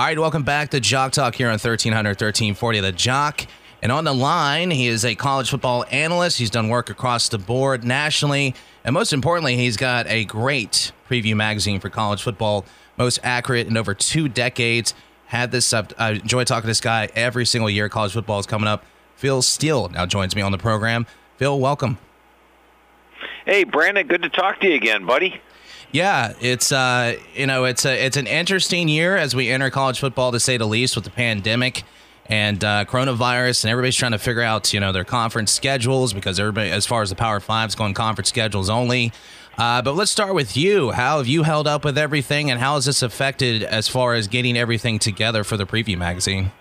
All right, welcome back to Jock Talk here on 1300 1340 The Jock. And on the line, he is a college football analyst. He's done work across the board nationally. And most importantly, he's got a great preview magazine for college football, most accurate in over two decades. Had this up. I enjoy talking to this guy every single year. College football is coming up. Phil Steele now joins me on the program. Phil, welcome. Hey, Brandon, good to talk to you again, buddy. Yeah, it's uh, you know, it's a it's an interesting year as we enter college football to say the least with the pandemic and uh, coronavirus, and everybody's trying to figure out you know their conference schedules because everybody, as far as the Power Five's going conference schedules only. Uh, but let's start with you. How have you held up with everything, and how has this affected as far as getting everything together for the preview magazine?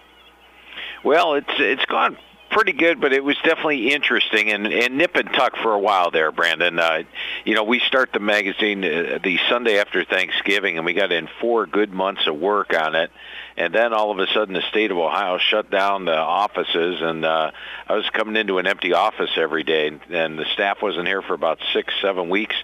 Well, it's it's gone pretty good, but it was definitely interesting and, and nip and tuck for a while there, Brandon. Uh, you know, we start the magazine uh, the Sunday after Thanksgiving, and we got in four good months of work on it. And then all of a sudden, the state of Ohio shut down the offices, and uh, I was coming into an empty office every day, and the staff wasn't here for about six, seven weeks.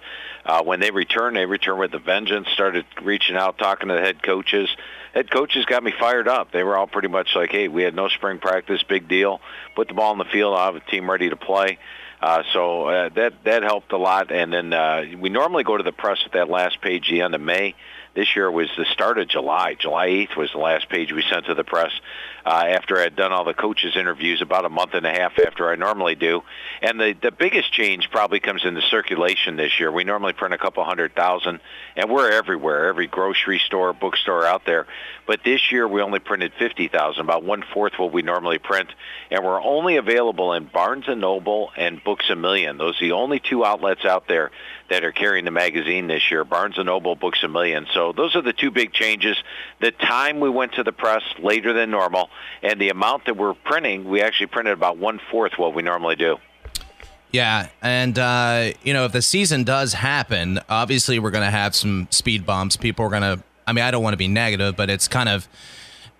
Uh, when they returned, they returned with a vengeance. Started reaching out, talking to the head coaches head coaches got me fired up. They were all pretty much like, "Hey, we had no spring practice, big deal. Put the ball in the field. I'll have a team ready to play." Uh, so uh, that that helped a lot. And then uh, we normally go to the press at that last page, the end of May. This year was the start of July. July 8th was the last page we sent to the press uh, after I had done all the coaches' interviews about a month and a half after I normally do. And the, the biggest change probably comes in the circulation this year. We normally print a couple hundred thousand, and we're everywhere, every grocery store, bookstore out there. But this year we only printed 50,000, about one-fourth what we normally print. And we're only available in Barnes & Noble and Books A Million. Those are the only two outlets out there that are carrying the magazine this year, Barnes & Noble, Books A Million. So those are the two big changes. The time we went to the press later than normal, and the amount that we're printing, we actually printed about one-fourth what we normally do. Yeah, and uh, you know, if the season does happen, obviously we're going to have some speed bumps. People are going to. I mean, I don't want to be negative, but it's kind of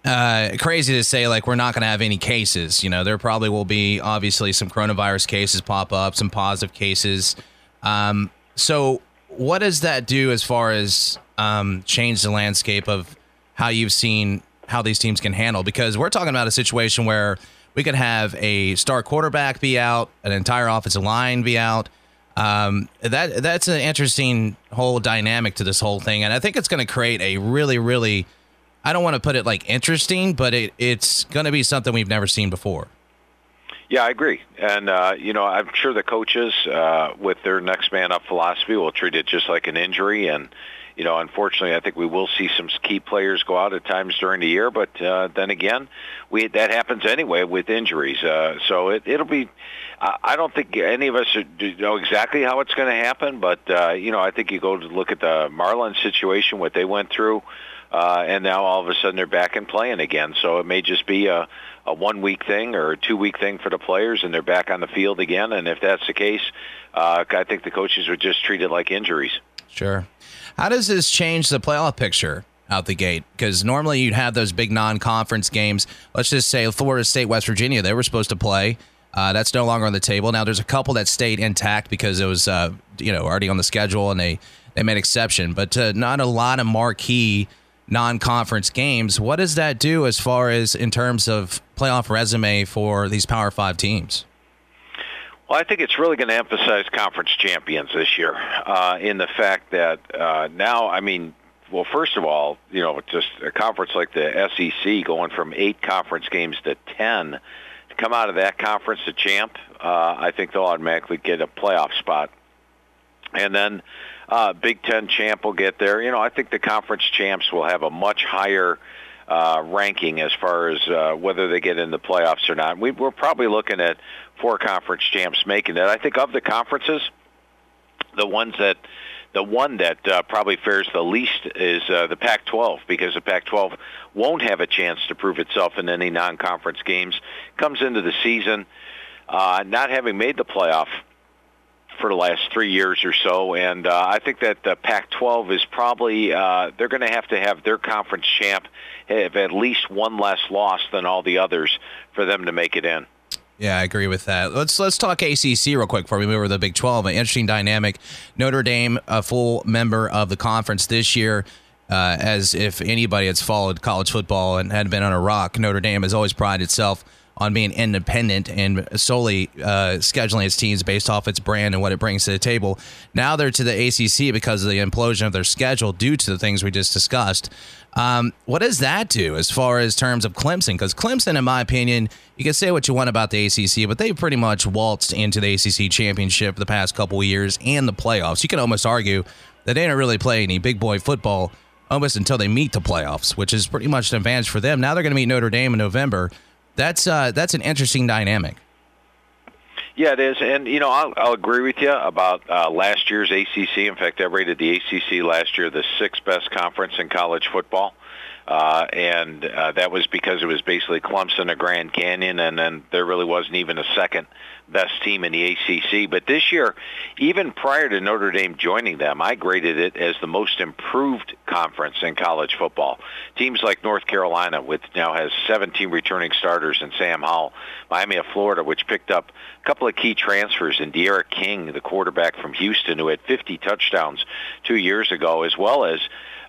uh, crazy to say like we're not going to have any cases. You know, there probably will be obviously some coronavirus cases pop up, some positive cases. Um, so, what does that do as far as um, change the landscape of how you've seen how these teams can handle? Because we're talking about a situation where we could have a star quarterback be out, an entire offensive line be out. Um, that that's an interesting whole dynamic to this whole thing, and I think it's going to create a really, really. I don't want to put it like interesting, but it, it's going to be something we've never seen before. Yeah, I agree, and uh, you know, I'm sure the coaches, uh, with their next man up philosophy, will treat it just like an injury. And you know, unfortunately, I think we will see some key players go out at times during the year. But uh, then again, we that happens anyway with injuries. Uh, so it, it'll be. I don't think any of us know exactly how it's going to happen, but uh, you know, I think you go to look at the Marlins situation, what they went through. Uh, and now all of a sudden they're back and playing again. So it may just be a, a one week thing or a two week thing for the players, and they're back on the field again. And if that's the case, uh, I think the coaches would just treat it like injuries. Sure. How does this change the playoff picture out the gate? Because normally you'd have those big non conference games. Let's just say Florida State, West Virginia, they were supposed to play. Uh, that's no longer on the table. Now there's a couple that stayed intact because it was, uh, you know, already on the schedule and they, they made exception, but uh, not a lot of marquee non-conference games. What does that do as far as in terms of playoff resume for these Power Five teams? Well, I think it's really going to emphasize conference champions this year uh, in the fact that uh, now, I mean, well, first of all, you know, just a conference like the SEC going from eight conference games to ten to come out of that conference to champ, uh, I think they'll automatically get a playoff spot. And then uh, Big Ten champ will get there. You know, I think the conference champs will have a much higher ranking as far as uh, whether they get in the playoffs or not. We, we're probably looking at four conference champs making it. I think of the conferences, the ones that the one that uh, probably fares the least is uh, the Pac-12 because the Pac-12 won't have a chance to prove itself in any non-conference games. Comes into the season uh, not having made the playoff for the last three years or so, and uh, I think that the Pac-12 is probably uh, they're going to have to have their conference champ have at least one less loss than all the others for them to make it in. Yeah, I agree with that. Let's let's talk ACC real quick before we move over to the Big 12. An interesting dynamic. Notre Dame, a full member of the conference this year. uh, as if anybody has followed college football and had been on a rock, Notre Dame has always prided itself on being independent and solely uh, scheduling its teams based off its brand and what it brings to the table. Now they're to the ACC because of the implosion of their schedule due to the things we just discussed. Um, what does that do as far as terms of Clemson? Because Clemson, in my opinion, you can say what you want about the ACC, but they've pretty much waltzed into the ACC championship the past couple years and the playoffs. You can almost argue that they don't really play any big boy football almost until they meet the playoffs, which is pretty much an advantage for them. Now they're going to meet Notre Dame in November. That's uh, that's an interesting dynamic. Yeah, it is, and you know I'll, I'll agree with you about uh, last year's ACC. In fact, I rated the ACC last year the sixth best conference in college football. Uh, and uh, that was because it was basically Clemson, a Grand Canyon, and then there really wasn't even a second best team in the ACC. But this year, even prior to Notre Dame joining them, I graded it as the most improved conference in college football. Teams like North Carolina, which now has 17 returning starters and Sam Howell, Miami of Florida, which picked up a couple of key transfers in D'Eriq King, the quarterback from Houston, who had 50 touchdowns two years ago, as well as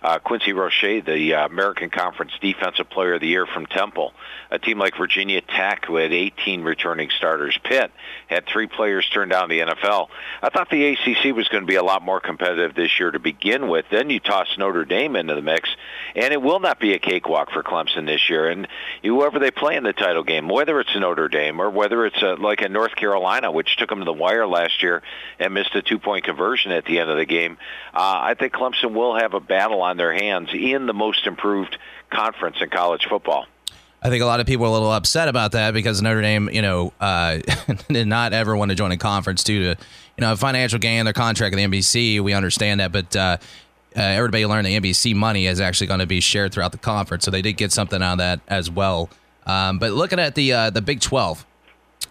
uh, Quincy Roche, the uh, American Conference Defensive Player of the Year from Temple. A team like Virginia Tech, who had 18 returning starters. Pitt had three players turned down the NFL. I thought the ACC was going to be a lot more competitive this year to begin with. Then you toss Notre Dame into the mix, and it will not be a cakewalk for Clemson this year. And whoever they play in the title game, whether it's Notre Dame or whether it's a, like a North Carolina, which took them to the wire last year and missed a two-point conversion at the end of the game, uh, I think Clemson will have a battle on their hands in the most improved conference in college football. I think a lot of people are a little upset about that because Notre Dame, you know, uh, did not ever want to join a conference due to, you know, financial gain, their contract with the NBC. We understand that, but uh, uh, everybody learned the NBC money is actually going to be shared throughout the conference, so they did get something out of that as well. Um, but looking at the uh, the Big Twelve,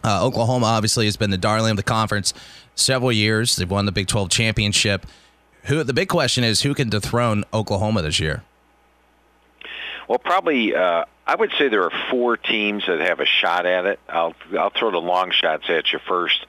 uh, Oklahoma obviously has been the darling of the conference several years. They've won the Big Twelve championship. Who the big question is who can dethrone Oklahoma this year? Well, probably uh, I would say there are four teams that have a shot at it. I'll I'll throw the long shots at you first.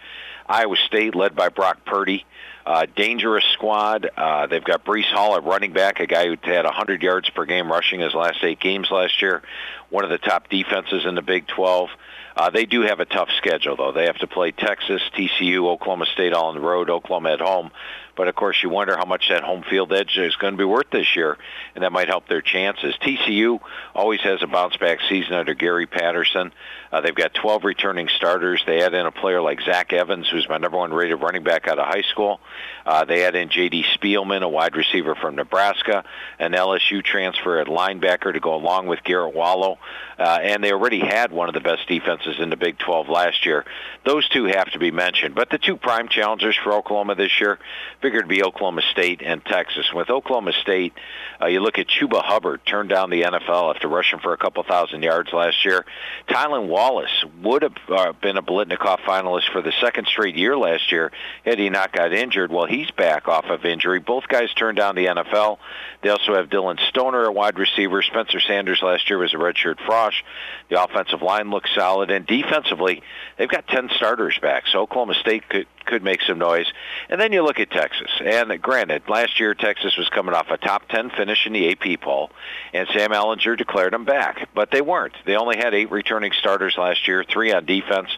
Iowa State, led by Brock Purdy, uh, dangerous squad. Uh, they've got Breece Hall at running back, a guy who had 100 yards per game rushing his last eight games last year. One of the top defenses in the Big 12. Uh, they do have a tough schedule, though. They have to play Texas, TCU, Oklahoma State all on the road, Oklahoma at home. But of course, you wonder how much that home field edge is going to be worth this year, and that might help their chances. TCU always has a bounce back season under Gary Patterson. Uh, they've got 12 returning starters. They add in a player like Zach Evans, who's my number one rated running back out of high school. Uh, they add in J.D. Spielman, a wide receiver from Nebraska, an LSU transfer at linebacker to go along with Garrett Wallow. Uh, and they already had one of the best defenses in the Big 12 last year. Those two have to be mentioned. But the two prime challengers for Oklahoma this year figured to be Oklahoma State and Texas. With Oklahoma State, uh, you look at Chuba Hubbard, turned down the NFL after rushing for a couple thousand yards last year. Tylan Wallace would have uh, been a Biletnikoff finalist for the second straight year last year had he not got injured. Well, he's back off of injury. Both guys turned down the NFL. They also have Dillon Stoner, a wide receiver. Spencer Sanders last year was a redshirt frosh. The offensive line looks solid, and defensively, they've got 10 starters back. So Oklahoma State could could make some noise. And then you look at Texas. And granted, last year Texas was coming off a top 10 finish in the AP poll, and Sam Ehlinger declared them back. But they weren't. They only had eight returning starters last year, three on defense.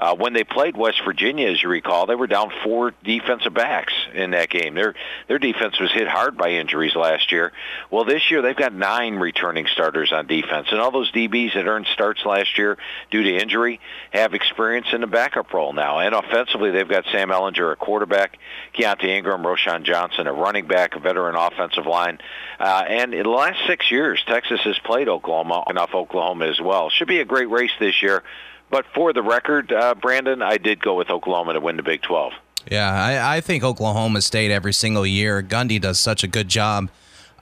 Uh, when they played West Virginia, as you recall, they were down four defensive backs in that game. Their their defense was hit hard by injuries last year. Well, this year they've got nine returning starters on defense, and all those DBs that earned starts last year due to injury have experience in the backup role now. And offensively, they've got Sam Ehlinger, a quarterback, Keaontay Ingram, Roschon Johnson, a running back, a veteran offensive line. Uh, and in the last six years, Texas has played Oklahoma, enough Oklahoma as well. Should be a great race this year. But for the record, uh, Brandon, I did go with Oklahoma to win the Big 12. Yeah, I, I think Oklahoma State every single year. Gundy does such a good job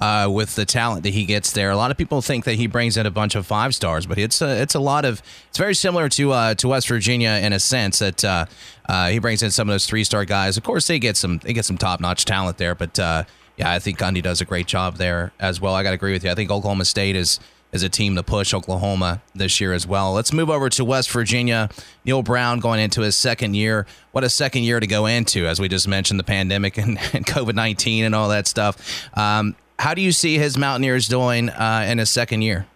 uh, with the talent that he gets there. A lot of people think that he brings in a bunch of five stars, but it's a it's a lot of it's very similar to uh, to West Virginia in a sense that uh, uh he brings in some of those three star guys. Of course, they get some they get some top notch talent there, but uh, yeah, I think Gundy does a great job there as well. I got to agree with you. I think Oklahoma State is is a team to push Oklahoma this year as well. Let's move over to West Virginia. Neal Brown going into his second year. What a second year to go into, as we just mentioned, the pandemic and, and COVID 19 and all that stuff. Um, how do you see his Mountaineers doing uh, in his second year?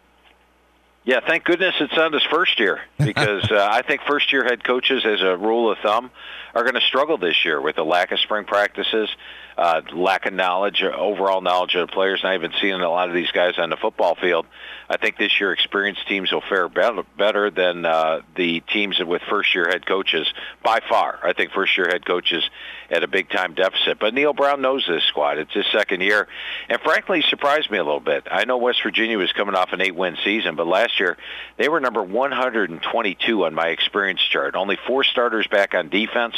Yeah, thank goodness it's not his first year because uh, I think first year head coaches, as a rule of thumb, are going to struggle this year with the lack of spring practices, uh, lack of knowledge, overall knowledge of the players. And I haven't seen a lot of these guys on the football field. I think this year experienced teams will fare better, better than uh, the teams with first-year head coaches by far. I think first-year head coaches at a big-time deficit. But Neal Brown knows this squad. It's his second year, and frankly, surprised me a little bit. I know West Virginia was coming off an eight-win season, but last year they were number 122 on my experience chart. Only four starters back on defense,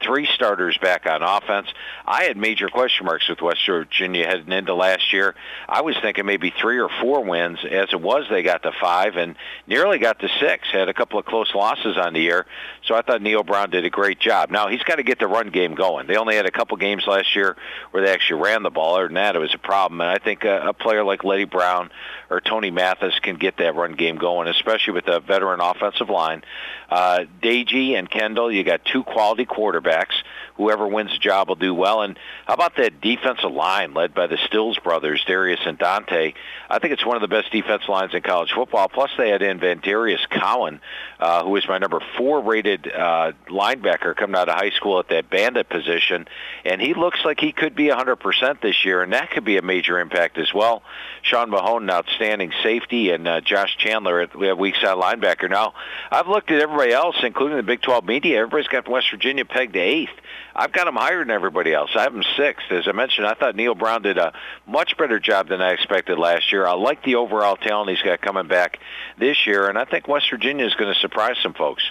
three starters back on offense. I had major question marks with West Virginia heading into last year. I was thinking maybe three or four wins as it was, they got to five and nearly got to six. Had a couple of close losses on the year, so I thought Neal Brown did a great job. Now he's got to get the run game going. They only had a couple games last year where they actually ran the ball. Other than that, it was a problem. And I think a, a player like Leddie Brown or Tony Mathis can get that run game going, especially with a veteran offensive line. Uh, Doege and Kendall, you got two quality quarterbacks. Whoever wins the job will do well. And how about that defensive line led by the Stills brothers, Darius and Dante? I think it's one of the best defense lines in college football. Plus, they had in Vandarius Cowan, uh, who is my number four rated uh, linebacker coming out of high school at that bandit position. And he looks like he could be 100% this year, and that could be a major impact as well. Sean Mahone, an outstanding safety, and uh, Josh Chandler, we have weak side linebacker. Now, I've looked at everybody else, including the Big 12 media. Everybody's got West Virginia pegged to eighth. I've got them higher than everybody else. I have them As I mentioned, I thought Neal Brown did a much better job than I expected last year. I like the overall talent he's got coming back this year, and I think West Virginia is going to surprise some folks.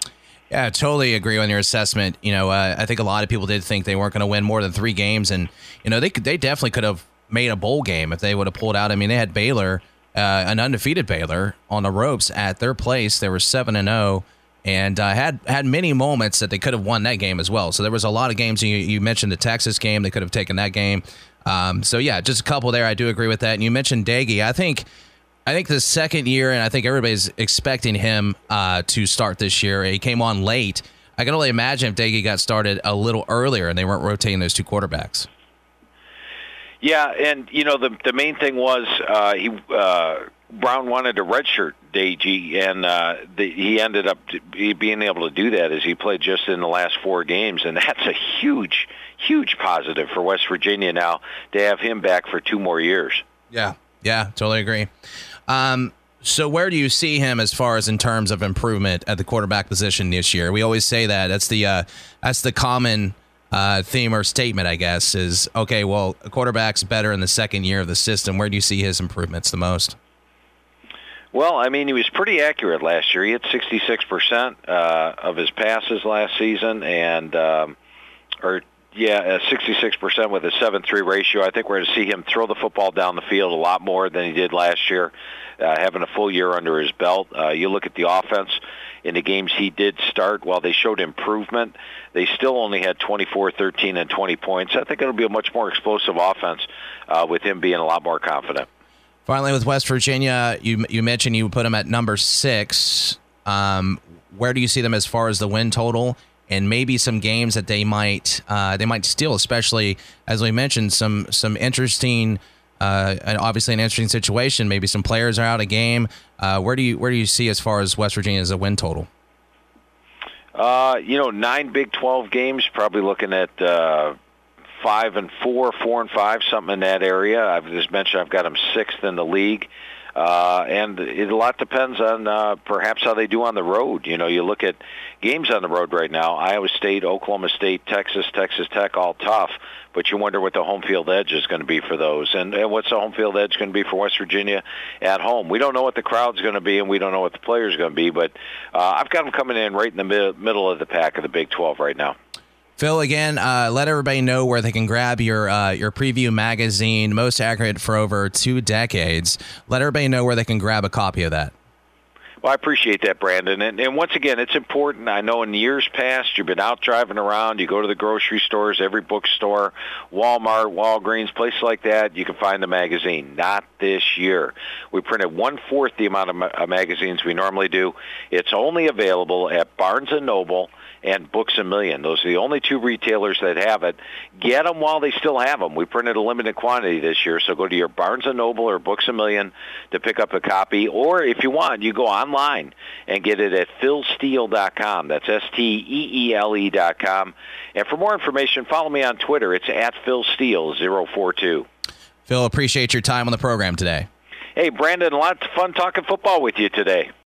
Yeah, I totally agree on your assessment. You know, uh, I think a lot of people did think they weren't going to win more than three games, and you know they could, they definitely could have made a bowl game if they would have pulled out. I mean, they had Baylor, uh, an undefeated Baylor, on the ropes at their place. They were seven and zero, oh, and uh, had had many moments that they could have won that game as well. So there was a lot of games. You, you mentioned the Texas game; they could have taken that game. Um, so yeah, just a couple there. I do agree with that. And you mentioned Doege. I think I think the second year, and I think everybody's expecting him uh, to start this year. He came on late. I can only imagine if Doege got started a little earlier and they weren't rotating those two quarterbacks. Yeah, and you know the the main thing was uh, he uh, Brown wanted to redshirt Doege, and uh, the, he ended up being able to do that as he played just in the last four games, and that's a huge, huge positive for West Virginia now to have him back for two more years. Yeah, yeah, totally agree. Um, so where do you see him as far as in terms of improvement at the quarterback position this year? We always say that. That's the uh, that's the common uh, theme or statement, I guess, is okay. Well, a quarterback's better in the second year of the system. Where do you see his improvements the most? Well, I mean, he was pretty accurate last year. He hit 66% uh, of his passes last season, and um, or yeah, 66% with a 7-3 ratio. I think we're going to see him throw the football down the field a lot more than he did last year, uh, having a full year under his belt. Uh, you look at the offense in the games he did start, while they showed improvement, they still only had 24, 13, and 20 points. I think it'll be a much more explosive offense uh, with him being a lot more confident. Finally, with West Virginia, you you mentioned you put them at number six. Um, where do you see them as far as the win total? and maybe some games that they might uh, they might steal, especially as we mentioned some some interesting. Uh, obviously an interesting situation. Maybe some players are out of game. Uh, where do you where do you see as far as West Virginia as a win total? Uh, you know, nine Big Twelve games. Probably looking at uh, five and four, four and five, something in that area. I've just mentioned I've got them sixth in the league. Uh, and it, a lot depends on uh, perhaps how they do on the road. You know, you look at games on the road right now: Iowa State, Oklahoma State, Texas, Texas Tech, all tough. But you wonder what the home field edge is going to be for those, and, and what's the home field edge going to be for West Virginia at home. We don't know what the crowd's going to be, and we don't know what the players going to be. But uh, I've got them coming in right in the mid- middle of the pack of the Big 12 right now. Phil, again, uh, let everybody know where they can grab your uh, your preview magazine, most accurate for over two decades. Let everybody know where they can grab a copy of that. Well, I appreciate that, Brandon. And, and once again, it's important. I know in years past, you've been out driving around. You go to the grocery stores, every bookstore, Walmart, Walgreens, places like that. You can find the magazine. Not this year. We printed one fourth the amount of ma- magazines we normally do. It's only available at Barnes and Noble and Books a Million. Those are the only two retailers that have it. Get them while they still have them. We printed a limited quantity this year, so go to your Barnes & Noble or Books a Million to pick up a copy. Or if you want, you go online and get it at philsteele.com. That's S-T-E-E-L-E dot com. And for more information, follow me on Twitter. It's at philsteele042. Phil, appreciate your time on the program today. Hey, Brandon, lots of fun talking football with you today.